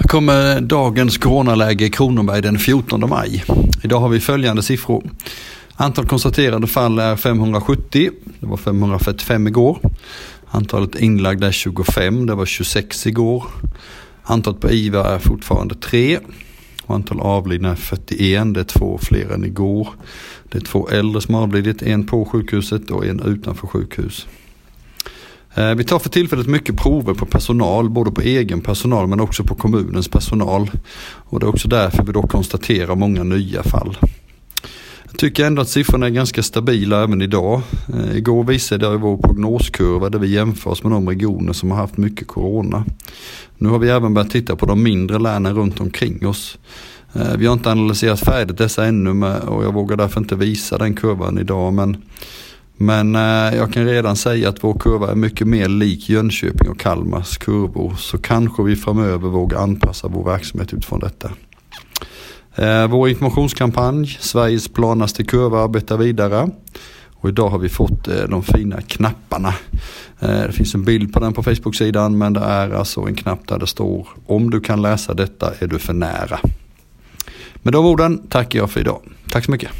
Här kommer dagens coronaläge i Kronoberg den 14 maj. Idag har vi följande siffror. Antal konstaterade fall är 570. Det var 545 igår. Antalet inlagda är 25. Det var 26 igår. Antalet på IVA är fortfarande 3. Och antal avlidna är 41. Det är två fler än igår. Det är två äldre som avlidit. En på sjukhuset och en utanför sjukhus. Eh, vi tar för tillfället mycket prover på personal, både på egen personal men också på kommunens personal. Och det är också därför vi då konstaterar många nya fall. Jag tycker ändå att siffrorna är ganska stabila även idag. Eh, igår visade jag vår prognoskurva där vi jämför oss med de regioner som har haft mycket corona. Nu har vi även börjat titta på de mindre länen runt omkring oss. Eh, vi har inte analyserat färdigt dessa ännu och jag vågar därför inte visa den kurvan idag. Men men eh, jag kan redan säga att vår kurva är mycket mer lik Jönköping och Kalmars kurvor. Så kanske vi framöver vågar anpassa vår verksamhet utifrån detta. Eh, vår informationskampanj, Sveriges planaste kurva, arbetar vidare. Och idag har vi fått eh, de fina knapparna. Eh, det finns en bild på den på Facebook-sidan men det är alltså en knapp där det står om du kan läsa detta är du för nära. Med de orden tackar jag för idag. Tack så mycket.